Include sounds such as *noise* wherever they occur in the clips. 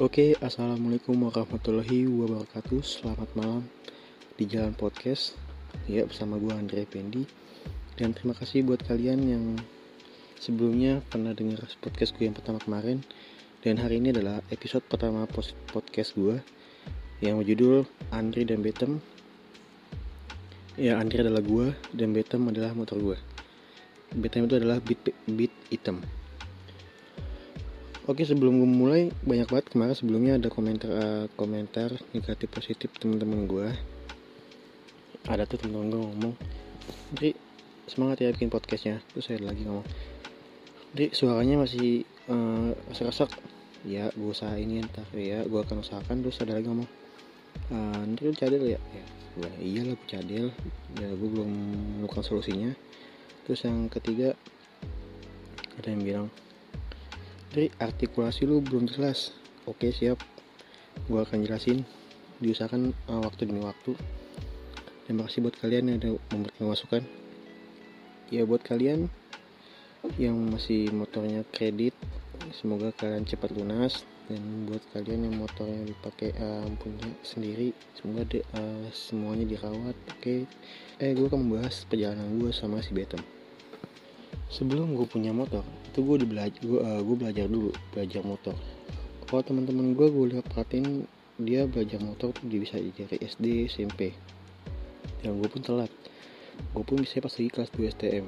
Oke, assalamualaikum warahmatullahi wabarakatuh. Selamat malam di Jalan Podcast. Ya, bersama gue Andre Pendi. Dan terima kasih buat kalian yang sebelumnya pernah dengar podcast gue yang pertama kemarin. Dan hari ini adalah episode pertama podcast gue yang berjudul Andre dan Betem. Ya, Andre adalah gue dan Betem adalah motor gue. Betem itu adalah beat beat hitam. Oke sebelum gue mulai banyak banget kemarin sebelumnya ada komentar uh, komentar negatif positif teman-teman gue ada tuh teman-teman gue ngomong Dri semangat ya bikin podcastnya. Terus saya lagi ngomong Dri suaranya masih uh, rasak-rasak ya gue usahain ya ntar ya gue akan usahakan. Terus ada lagi ngomong uh, Dri lu cadel ya. Ya gue iya lah gue cadel. Ya gue belum menemukan solusinya. Terus yang ketiga ada yang bilang Tri artikulasi lu belum jelas. Oke siap. Gue akan jelasin. Diusahakan uh, waktu demi waktu. Terima kasih buat kalian yang udah memberikan masukan. Ya buat kalian yang masih motornya kredit semoga kalian cepat lunas. Dan buat kalian yang motornya dipakai uh, punya sendiri semoga de, uh, semuanya dirawat oke? Eh gue akan membahas perjalanan gue sama si Betem sebelum gue punya motor itu gue belajar gue uh, gue belajar dulu belajar motor. Kalau teman-teman gue gue lihat perhatiin dia belajar motor tuh dia bisa dari SD SMP yang gue pun telat. Gue pun bisa pas lagi kelas 2 STM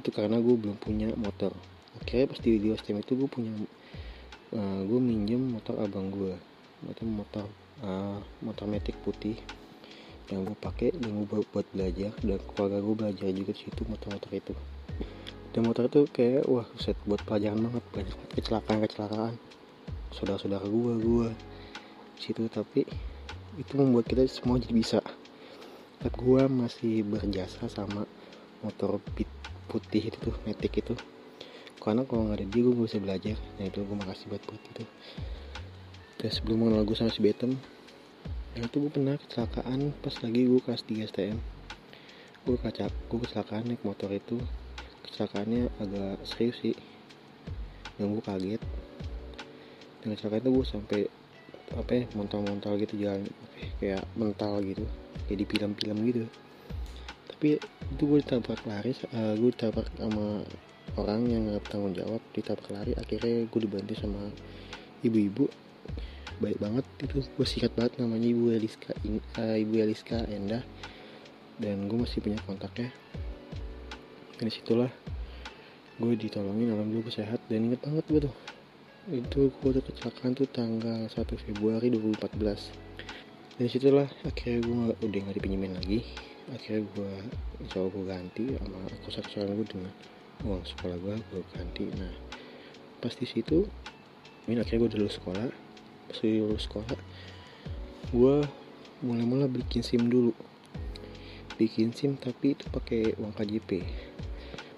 itu karena gue belum punya motor. Akhirnya pas di, di STM itu gue punya uh, gue minjem motor abang gue itu motor uh, motor metik putih yang gue pakai dan gue buat belajar. Dan keluarga gue belajar juga di situ motor-motor itu dan motor itu kayak wah set buat pelajaran banget banyak kecelakaan kecelakaan. Saudara-saudara gue gue situ tapi itu membuat kita semua jadi bisa. Tapi gue masih berjasa sama motor beat putih itu tuh metik itu. Karena kalau nggak ada dia gue bisa belajar. Nah itu gue makasih buat buat itu. Dan sebelum mengenal gue sama si Betem dan itu gue pernah kecelakaan pas lagi gue kelas 3 STM gue kaca gue kecelakaan naik motor itu kecelakaannya agak serius sih. Yang gue kaget. Dengan kecelakaan itu gue sampai apa ya montal-montal gitu jalan kayak mental gitu. Kayak di film-film gitu. Tapi itu gue ditabrak lari uh, gue ditabrak sama orang yang nggak tanggung jawab. Ditabrak lari akhirnya gue dibantu sama ibu-ibu. Baik banget itu gue sikat banget namanya ibu Eliska uh, ibu Eliska Endah. Dan gue masih punya kontaknya dari situlah gue ditolongin alhamdulillah gue sehat dan inget banget gue tuh. Itu gue udah kecelakaan tuh tanggal 1 Februari 2014 dari situlah akhirnya gue udah gak dipinjemin lagi. Akhirnya gue Allah gue ganti sama aku sekarang gue dengan uang sekolah gue gue ganti. Nah pas di situ ini akhirnya gue lulus sekolah. Pas lulus sekolah gue mulai-mulai bikin sim dulu. Bikin sim tapi itu pakai uang KJP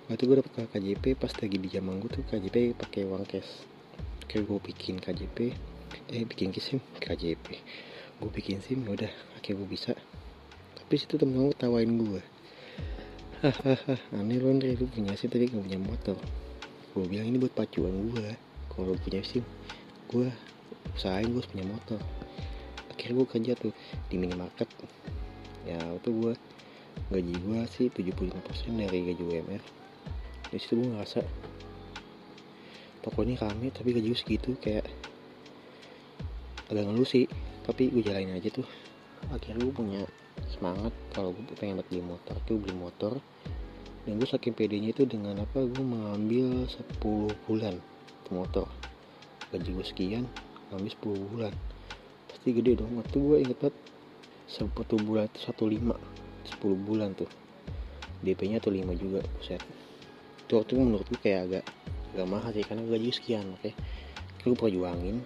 waktu gue dapet KJP pas lagi di zaman gue tuh KJP pakai uang cash. Kayak gue bikin KJP eh bikin sim KJP gue bikin sim ya udah akhirnya gue bisa. Tapi situ temen gue tawain gue hahaha aneh lo Andre lu punya sim tapi gak punya motor. Gue bilang ini buat pacuan gue kalau punya sim. Gue usahain gue punya motor. Akhirnya gue kerja tuh di minimarket. Ya waktu gue gaji gue sih 75% dari gaji UMR di situ gue ngerasa pokoknya kami tapi gaji gue segitu kayak agak ngeluh sih. Tapi gue jalanin aja tuh. Akhirnya gue punya semangat kalau gue pengen buat beli motor tuh beli motor. Dan gue saking pedenya itu dengan apa gue mengambil 10 bulan motor. Gaji gue sekian ngambil 10 bulan. Pasti gede dong. Waktu gue inget banget satu bulan itu satu lima. 10 bulan tuh. DP nya tuh 5 juga buset itu waktu itu menurut gue kayak agak agak mahal sih karena gaji sekian oke. Okay? gue perjuangin.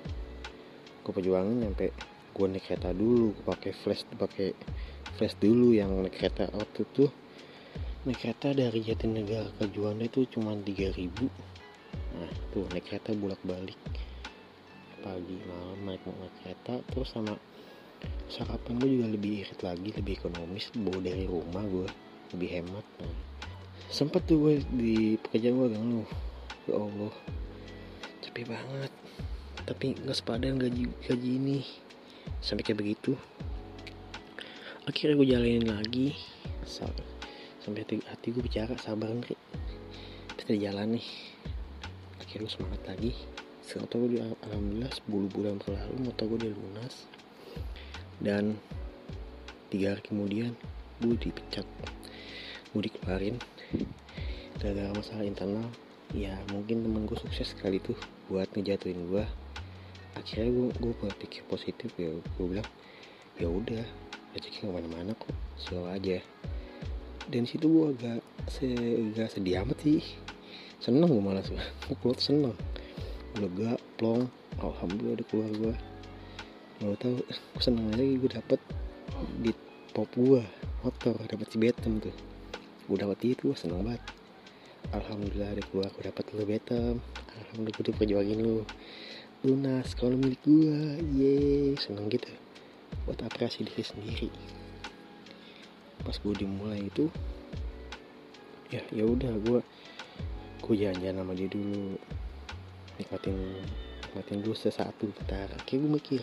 Gue perjuangin sampai gue naik kereta dulu gue pakai flash pakai flash dulu yang naik kereta. Waktu itu naik kereta dari Jatinegara ke Juanda itu cuma 3000 nah tuh naik kereta bolak balik pagi malam naik naik kereta terus sama sarapan gue juga lebih irit lagi lebih ekonomis bawa dari rumah gue lebih hemat. Nah, sempet tuh gue di pekerjaan gue ngeluh ya Allah capek banget. Tapi nggak sepadan gaji gaji ini. Sampai kayak begitu. Akhirnya gue jalanin lagi. Sampai hati, hati gue bicara sabar nih kita jalan nih. Akhirnya gue semangat lagi. Setelah gue alhamdulillah 10 bulan berlalu motor gue udah lunas. Dan tiga hari kemudian gue dipecat. Gue dikeluarin gara-gara masalah internal ya mungkin temen gue sukses sekali tuh buat ngejatuhin gue akhirnya gue gue berpikir positif ya gue bilang ya udah rezeki ke mana-mana kok selalu aja. Dan situ gue agak se agak sedih amat sih. Seneng gue malah *laughs* gue keluar seneng. Lega plong alhamdulillah udah keluar gue mau tau gue seneng aja gue dapet di pop gue motor dapet si betem tuh gue dapet itu seneng banget. Alhamdulillah keluar gue dapet lu betem alhamdulillah gue diperjuangin lu. Lunas kalau milik gue ye seneng gitu. Buat apresiasi diri sendiri. Pas gue dimulai itu ya ya udah gue gue jalan-jalan sama dia dulu. Nikmatin nikmatin dulu sesuatu bentar. Kayak gue mikir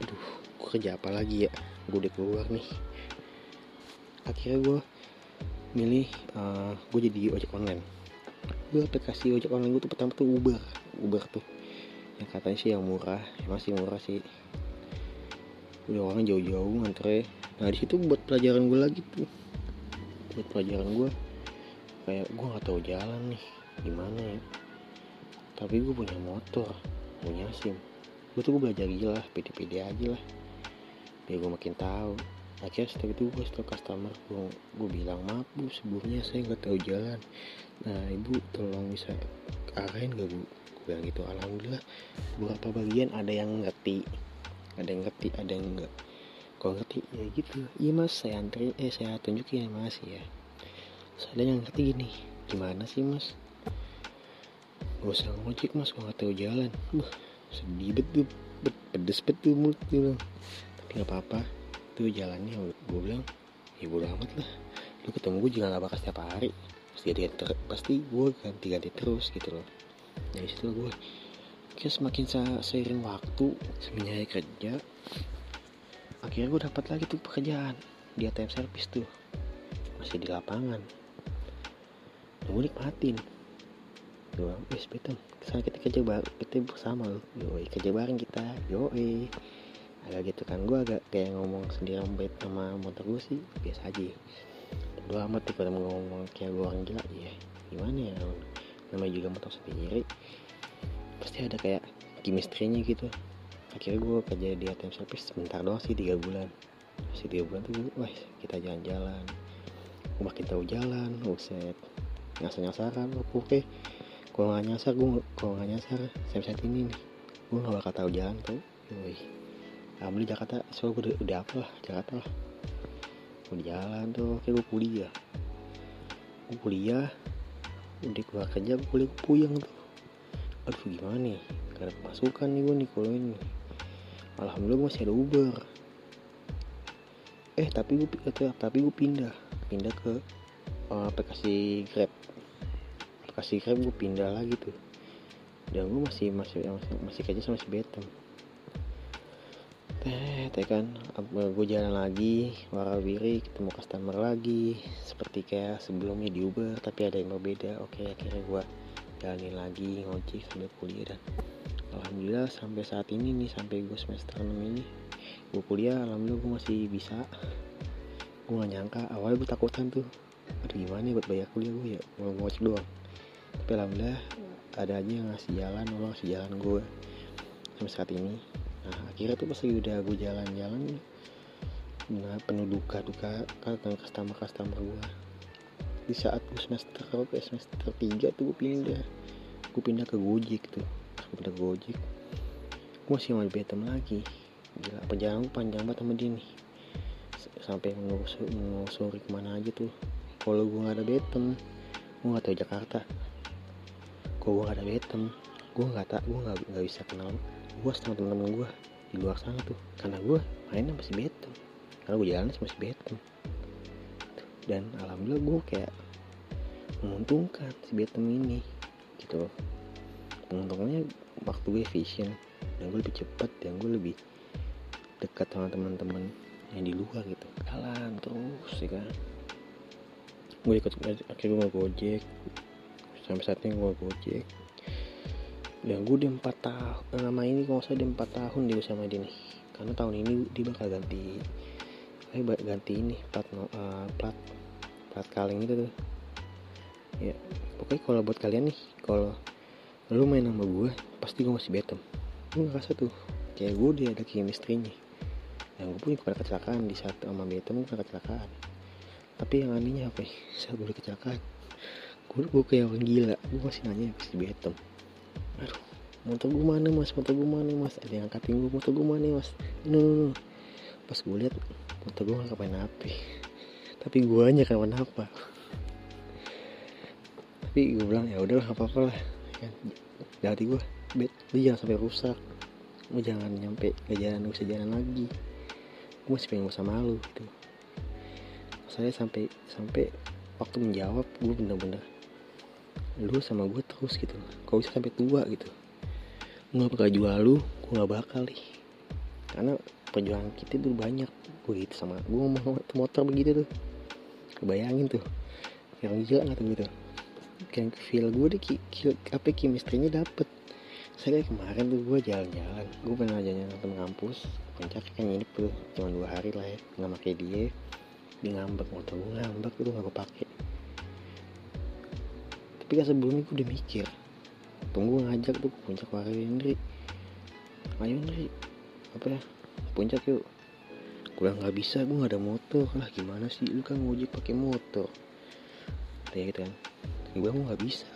aduh gue kerja apa lagi ya? Gue udah keluar nih. Akhirnya gue milih uh, gue jadi ojek online. Gue aplikasi ojek online gue tuh pertama tuh Uber Uber tuh. Yang katanya sih yang murah ya masih murah sih. Udah orang jauh-jauh ngantre nah di situ buat pelajaran gue lagi tuh. Buat pelajaran gue kayak gue nggak tahu jalan nih gimana ya. Tapi gue punya motor punya sim. Gue tuh gue belajar gila pede-pede aja lah biar gue makin tahu akhirnya setelah itu gue setelah customer gue, gue bilang maaf bu sebelumnya saya nggak tahu jalan. Nah ibu tolong bisa arahin gak bu? Gue bilang gitu alhamdulillah beberapa bagian ada yang ngerti. Ada yang ngerti ada yang enggak kalau ngerti ya gitu. Iya mas saya antri eh saya tunjukin ya mas ya. Saya yang ngerti gini gimana sih mas? Gak usah ngojek mas gue gak tahu jalan. Bah, sedih betul bet, pedes betul mulut bilang. Tapi gak apa-apa tuh jalannya gue bilang ya bodo amat lah. Lu ketemu gue juga gak bakal setiap hari. Pasti ganti pasti gue ganti-ganti terus gitu loh. Dari situ gue kayak semakin seiring waktu semenjak kerja akhirnya gue dapat lagi tuh pekerjaan di ATM service tuh. Masih di lapangan. Gue nikmatin. Gue wes betul ke sana kita kerja bareng kita bersama loh. Yoi kerja bareng kita. Yoi agak gitu kan gue agak kayak ngomong sendiri sama motor gue sih biasa aja. Gue amat tuh kalau ngomong kayak gue orang gila ya gimana ya namanya juga motor sendiri pasti ada kayak chemistry-nya gitu. Akhirnya gue kerja di ATM service sebentar doang sih tiga bulan. Masih tiga bulan tuh wah kita jalan-jalan. Gue makin tahu jalan uset ngasar-ngasaran oke. Okay kalau nggak nyasar gue kalau nggak nyasar saya ini nih gue nggak bakal tahu jalan tuh. Yoi alhamdulillah Jakarta. So gue udah, udah apa lah Jakarta lah. Gue jalan tuh kayak gue kuliah. Gue kuliah udah keluar kerja gue kuliah gue puyeng tuh. Aduh gimana nih? Gak ada pemasukan nih gue nih kalau ini. Alhamdulillah gue masih ada Uber. Eh tapi gue tapi gue pindah. Pindah ke uh, aplikasi Grab. Kasih Grab gue pindah lagi tuh. Dan gue masih masih masih, masih kerja sama si Betem teh teh kan gue jalan lagi warawiri ketemu customer lagi seperti kayak sebelumnya di Uber tapi ada yang berbeda. Oke akhirnya gue jalanin lagi ngojek sambil kuliah dan alhamdulillah sampai saat ini nih sampai gue semester 6 ini gue kuliah alhamdulillah gue masih bisa. Gue gak nyangka awalnya gue takutan tuh aduh gimana ya buat bayar kuliah gue ya? Mau ngojek doang. Tapi alhamdulillah ada aja yang ngasih jalan Allah ngasih jalan gue sampai saat ini nah akhirnya tuh pas lagi udah gue jalan-jalan nah penuh duka duka dengan customer customer gue di saat gue semester kalau ke semester tiga tuh gue pindah. Gue pindah ke Gojek tuh. Gue pindah ke Gojek gue masih mau betem lagi. Gila perjalanan panjang banget sama dia nih. Sampai menelusuri ke mana aja tuh. Kalau gue nggak ada betem gue nggak tahu Jakarta. Kalau gue gak ada betem gue gak tak gue gak, gak bisa kenal gue sama temen-temen gue di luar sana tuh. Karena gue mainnya masih betem karena gue jalan masih betem dan alhamdulillah gue kayak menguntungkan si betem ini gitu menguntungkannya waktu gue efisien dan gue lebih cepat dan gue lebih dekat sama teman-teman yang di luar gitu. Jalan terus ya kan. Gue ikut akhirnya gue gojek. Sampai saat ini gue gojek dan gue di empat tahun nama ini kalau saya di empat tahun dia sama dia nih. Karena tahun ini dia bakal ganti eh ganti ini plat uh, plat plat kaleng itu tuh. Ya pokoknya kalau buat kalian nih kalau lu main sama gue pasti gue masih betem gue ngerasa tuh kayak gue dia ada chemistry-nya yang gue punya kepada kecelakaan di saat sama betem gue pernah kecelakaan. Tapi yang anehnya apa ya saat gue kecelakaan gue, gue kayak orang gila. Gue masih nanya pasti betem aduh motor gue mana mas? Motor gue mana mas? Ada yang angkatin gue motor gue mana mas? No, no, no. pas gue lihat motor gue gak kapan apa tapi gue aja kapan apa. Tapi gue bilang ya udahlah apa apa lah. Kan hati gue bet lu jangan sampai rusak. Lu jangan nyampe ke jalan bisa jalan lagi. Gue masih pengen sama lu. Gitu. Saya sampai sampai waktu menjawab gue bener-bener lu sama gue terus gitu. Kau bisa sampai tua gitu. Gue gak bakal jual lu gue gak bakal nih. Karena perjuangan kita tuh banyak. Gue gitu sama gue ngomong motor begitu tuh. Kebayangin tuh. Yang gila gak tuh gitu. Kayak feel gue deh ki, ki, apa chemistry-nya dapet. Saya kemarin tuh gue jalan-jalan. Gue pernah jalan-jalan ke kampus. Puncak kan ini tuh. Cuma dua hari lah ya. Nggak pakai dia. Di ngambek motor gue ngambek. Tuh gak gue pake kan sebelumnya gue udah mikir tunggu ngajak tuh ke puncak warga Indri. Ayo Indri apa ya puncak yuk. Gue nggak bisa gue gak ada motor. Lah gimana sih? Lu kan ngojek pakai motor. Kayak gitu kan. Gue bilang nggak bisa.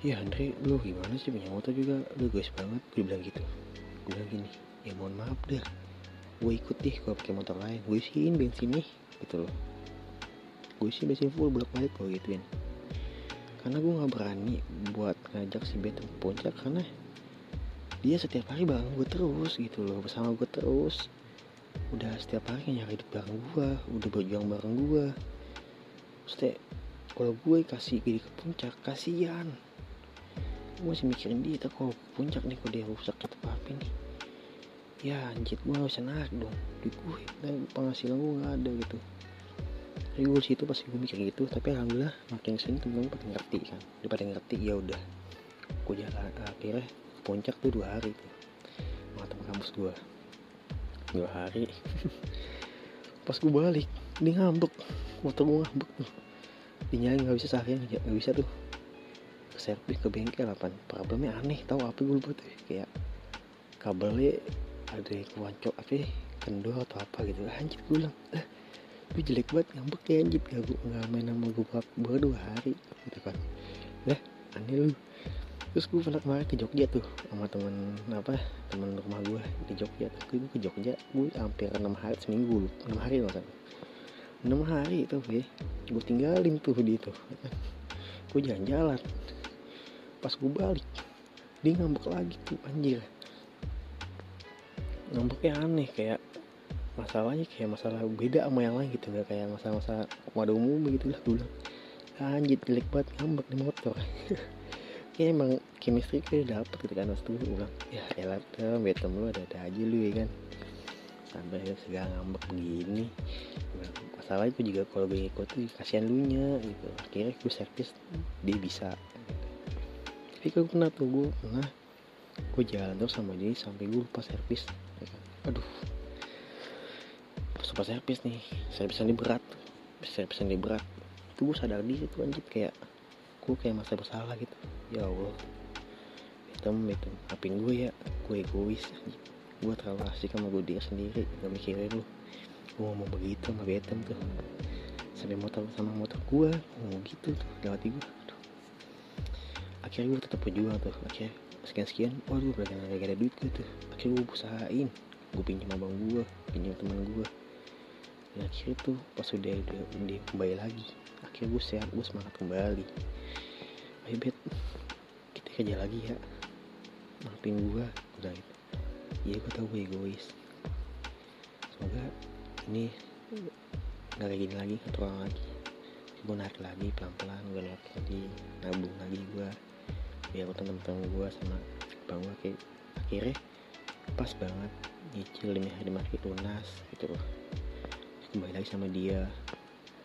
Ya Andre lu gimana sih punya motor juga? Lu guys banget. Gue bilang gitu. Gue bilang gini ya mohon maaf dah gue ikut deh gue pakai motor lain. Gue isiin bensin nih gitu loh. Gue isi bensin full bolak balik gue gituin karena gue nggak berani buat ngajak si Bet ke puncak karena dia setiap hari bareng gue terus gitu loh bersama gue terus. Udah setiap hari nyari hidup bareng gue udah berjuang bareng gue Maksudnya kalau gue kasih gini ke puncak kasihan. Gue masih mikirin dia kalau puncak nih kalau dia rusak atau apa nih? Ya anjir gue bisa narik dong. Duit gue dan penghasilan gue gak ada gitu jadi gue situ pasti gue mikir gitu tapi alhamdulillah makin sini temen gue pada ngerti kan. Dia pada ngerti ya udah. Gue jalan akhirnya ke puncak tuh dua hari tuh sama teman kampus gue dua hari. *laughs* Pas gue balik dia ngambek. Motor gue ngambek tuh dinyalain nggak bisa seharian nggak bisa tuh. Ke servis ke bengkel apa problemnya aneh tahu apa gue lupa tuh? Kayak kabelnya ada yang kewancok apa ya, kendor atau apa gitu. Anjir gue bilang eh lu jelek banget ngambek ya anjir gak gue nggak main sama gue baru dua hari. Gitu kan lah aneh lu. Terus gue pernah kemarin ke Jogja tuh sama temen apa temen rumah gue di Jogja. Tuh gue ke Jogja gue hampir enam hari seminggu. Enam hari loh kan enam hari itu ya gue tinggalin tuh di itu gue jalan-jalan. Pas gue balik dia ngambek lagi tuh anjir. Ngambeknya aneh kayak masalahnya kayak masalah beda sama yang lain gitu nggak kayak masalah-masalah pada umum begitu lah dulu anjir jelek banget ngambek di motor. *laughs* Kayak emang chemistry kayak dapet gitu kan pas tuh bilang. Ya elat tuh betem lu ada-ada aja lu ya kan. Sampai segala ngambek begini. Masalah itu juga kalau gue ikut tuh kasihan lu nya gitu. Akhirnya gue servis dia bisa. Tapi gue pernah tuh gue pernah gue jalan terus sama dia sampai gue lupa servis ya kan? aduh lupa servis nih. Servisan dia berat. Servisan dia berat. Itu gue sadar diri tuh anjir. Kayak gue kayak masa bersalah gitu. Ya Allah. Hitam itu apin gue ya? Gue egois gue terlalu asik sama gue dia sendiri. Gak mikirin lu. Gue ngomong begitu sama Betem tuh. Sampai motor sama motor gue ngomong gitu tuh lewati gue akhirnya gue tetap berjuang tuh. Akhirnya sekian sekian waduh gak ada, gak ada duit gue tuh. Akhirnya gue usahain. Gue pinjam abang gue pinjam teman gue dan akhirnya tuh pas udah udah dia kembali lagi akhirnya gue sehat gue semangat kembali. Ayo bet. Kita kerja lagi ya. Maafin gue udah gitu iya gue tau gue egois. Semoga ini nggak kayak gini lagi terulang lagi. Gue narik lagi pelan-pelan gue narik lagi nabung lagi gue biar temen-temen gue sama bang gue kayak akhirnya pas banget nyicil demi hari mati lunas gitu. loh kembali lagi sama dia.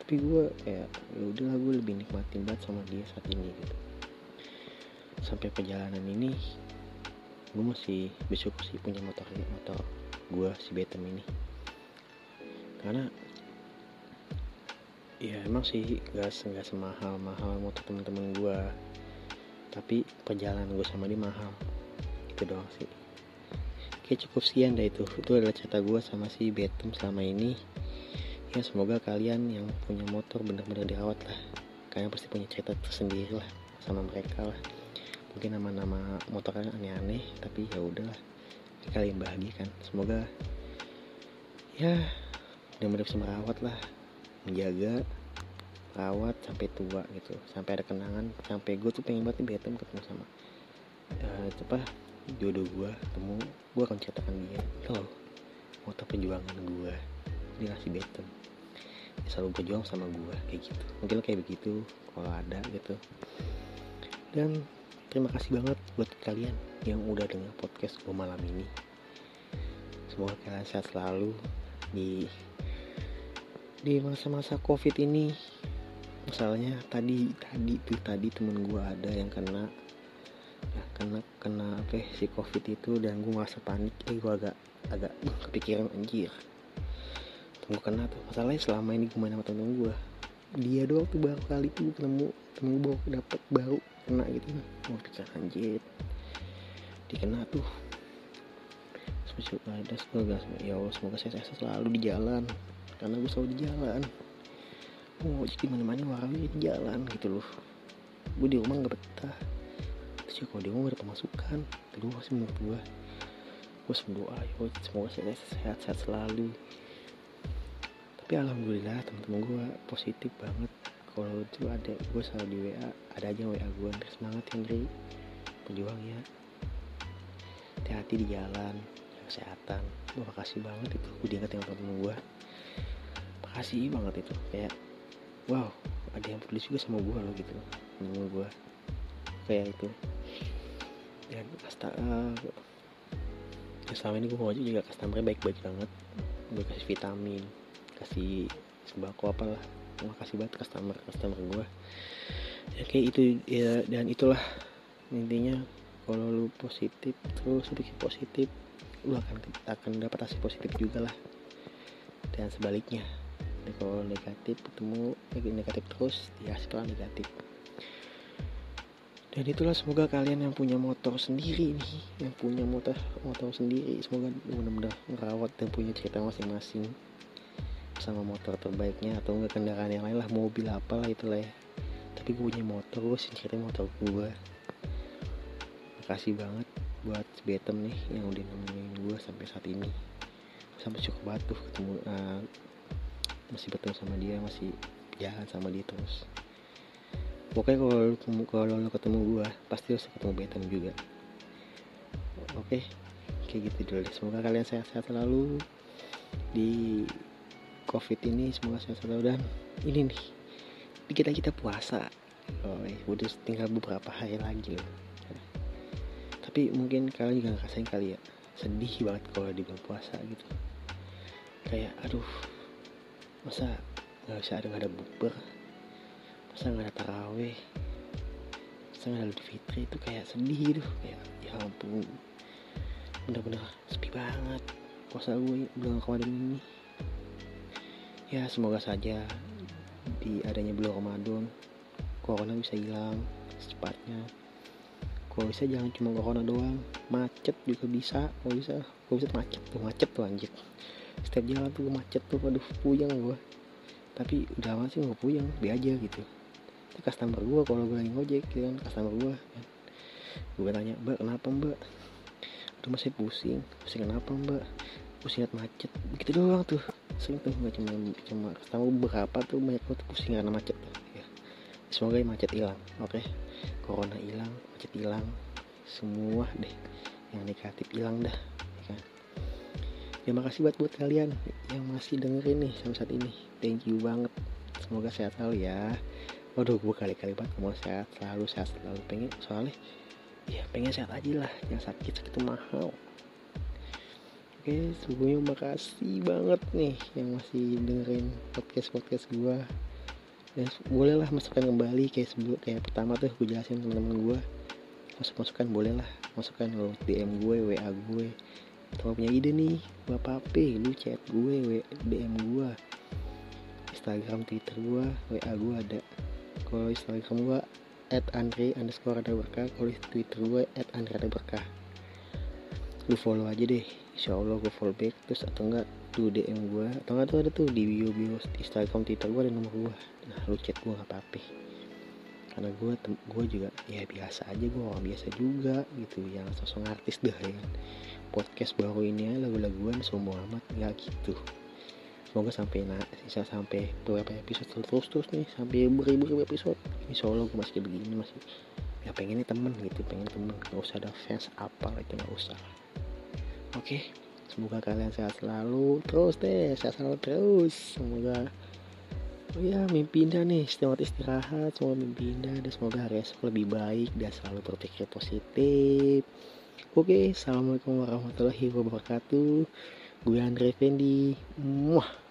Tapi gue kayak ya udahlah gue lebih nikmatin banget sama dia saat ini gitu. Sampai perjalanan ini gue masih bersyukur sih punya motor motor gue si Betem ini. Karena ya emang sih gak, gak semahal mahal motor temen-temen gue tapi perjalanan gue sama dia mahal. Itu doang sih Oke cukup sekian dah itu. Itu adalah cerita gue sama si Betem selama ini. Ya semoga kalian yang punya motor benar-benar dirawat lah. Kalian pasti punya cerita tersendiri lah Sama mereka lah. Mungkin nama-nama motor kalian aneh-aneh Tapi ya udahlah. Kalian bahagia kan Semoga Ya Benar-benar bisa merawat lah. Menjaga Rawat sampai tua gitu. Sampai ada kenangan Sampai gue tuh pengen banget nih Betem ketemu sama uh, apa jodoh gue ketemu gue akan ceritakan dia. Lo motor perjuangan gue dia ngasih beton dia selalu berjuang sama gue kayak gitu. Mungkin kayak begitu kalau ada gitu. Dan terima kasih banget buat kalian yang udah dengar podcast gue malam ini. Semoga kalian sehat selalu di di masa-masa covid ini. Masalahnya tadi tadi tuh tadi temen gue ada yang kena kena kena apa ya, si covid itu dan gue ngerasa panik. Eh gue agak agak uh, kepikiran anjir. Tunggu kena tuh. Masalahnya selama ini gue main sama temen gue dia doang tuh baru kali tuh ketemu temen gue baru dapet baru kena gitu. Gue pikir anjir dikena tuh. Semoga ada semoga ya Allah semoga saya sehat selalu di jalan. Karena gue selalu di jalan. Oh jadi mana-mana warnanya di jalan gitu loh. Gue di rumah nggak betah sih kalau mau ada pemasukan kedua sih menurut gue gue berdoa yo semoga saya sehat sehat selalu. Tapi alhamdulillah teman-teman gue positif banget. Kalau itu ada gue selalu di WA ada aja WA gue Andri semangat Henry berjuang ya. Hati-hati di jalan kesehatan. Gue makasih banget itu gue diingat dengan teman-teman gue makasih banget itu kayak wow ada yang peduli juga sama gue loh gitu. Temen gue kayak itu dan uh, selama ini gue mau juga customer baik-baik banget. Gue kasih vitamin kasih sembako apalah. Gue kasih banget customer customer gue ya kayak itu ya dan itulah intinya kalau lu positif terus pikir positif lu akan akan dapat hasil positif juga lah dan sebaliknya kalau negatif ketemu negatif terus ya hasilnya negatif dan itulah semoga kalian yang punya motor sendiri nih yang punya motor motor sendiri semoga benar-benar merawat dan punya cerita masing-masing sama motor terbaiknya atau enggak kendaraan yang lain lah mobil apa lah itulah ya. Tapi gue punya motor gue sih cerita motor gue makasih banget buat Betem nih yang udah nemenin gue sampai saat ini. Sampai cukup batu ketemu uh, masih bertemu sama dia masih jalan sama dia terus pokoknya kalau lu ketemu kalau lu ketemu gua pasti harus ketemu Betam juga. Oke kayak gitu dulu deh. Semoga kalian sehat-sehat selalu di covid ini. Semoga sehat selalu. Dan ini nih kita kita puasa. Oh, udah tinggal beberapa hari lagi loh. Tapi mungkin kalian juga ngerasain kali ya sedih banget kalau di bulan puasa gitu. Kayak aduh masa nggak bisa ada nggak ada bukber masa nggak ada taraweh? Masa nggak ada Idul Fitri? Itu kayak sedih gitu kayak ya ampun. Bener-bener sepi banget. Puasa gue bulan Ramadan ini. Ya semoga saja di adanya bulan Ramadan corona bisa hilang secepatnya. Kalau bisa jangan cuma corona doang. Macet juga bisa kalau bisa. Kalau bisa macet tuh macet tuh anjir. Setiap jalan tuh macet tuh aduh puyeng gue tapi udah amat sih nggak puyeng biar aja gitu itu customer gue kalau gue lagi ngojek gitu kan customer gue kan. gue tanya mbak kenapa mbak? Tuh masih pusing. Pusing kenapa mbak? Pusing liat macet. Begitu doang tuh. Sering tuh nggak cuma cuma customer berapa tuh banyak tuh pusing karena macet ya. Semoga macet hilang oke? Okay? corona hilang macet hilang. Semua deh yang negatif hilang dah ya kan? Terima kasih buat buat kalian yang masih dengerin nih sampai saat ini. Thank you banget. Semoga sehat selalu ya waduh gue kali-kali banget mau sehat selalu sehat selalu pengen soalnya ya pengen sehat aja lah yang sakit sakit mahal. Oke sebelumnya makasih banget nih yang masih dengerin podcast podcast gue dan bolehlah masukkan kembali kayak sebelum kayak pertama tuh gue jelasin teman-teman gue masuk masukan boleh lah masukkan lo DM gue WA gue atau punya ide nih bapak apa lu chat gue w, DM gue Instagram Twitter gue WA gue ada kalau Instagram gue at Andre underscore ada berkah kalau Twitter gue at Andre ada berkah. Lu follow aja deh Insya Allah gue follow back. Terus atau enggak tuh DM gue atau enggak tuh ada tuh di bio bio Instagram Twitter gue ada nomor gue nah lu chat gue gak apa-apa. Karena gue gue juga ya biasa aja gue orang biasa juga gitu. Yang sosok artis dah ya kan. Podcast baru ini lagu-laguan sombong amat nggak gitu semoga sampai nak bisa sampai beberapa episode terus terus nih sampai beribu-ribu episode. Insya Allah gue masih begini masih ya pengen nih temen gitu pengen temen. Gak usah ada fans apa itu nggak usah. Oke semoga kalian sehat selalu terus deh sehat selalu terus. Semoga oh ya mimpi indah nih selamat istirahat semoga mimpi indah dan semoga hari esok lebih baik dan selalu berpikir positif. Oke assalamualaikum warahmatullahi wabarakatuh. Gue Andre Fendi. Muah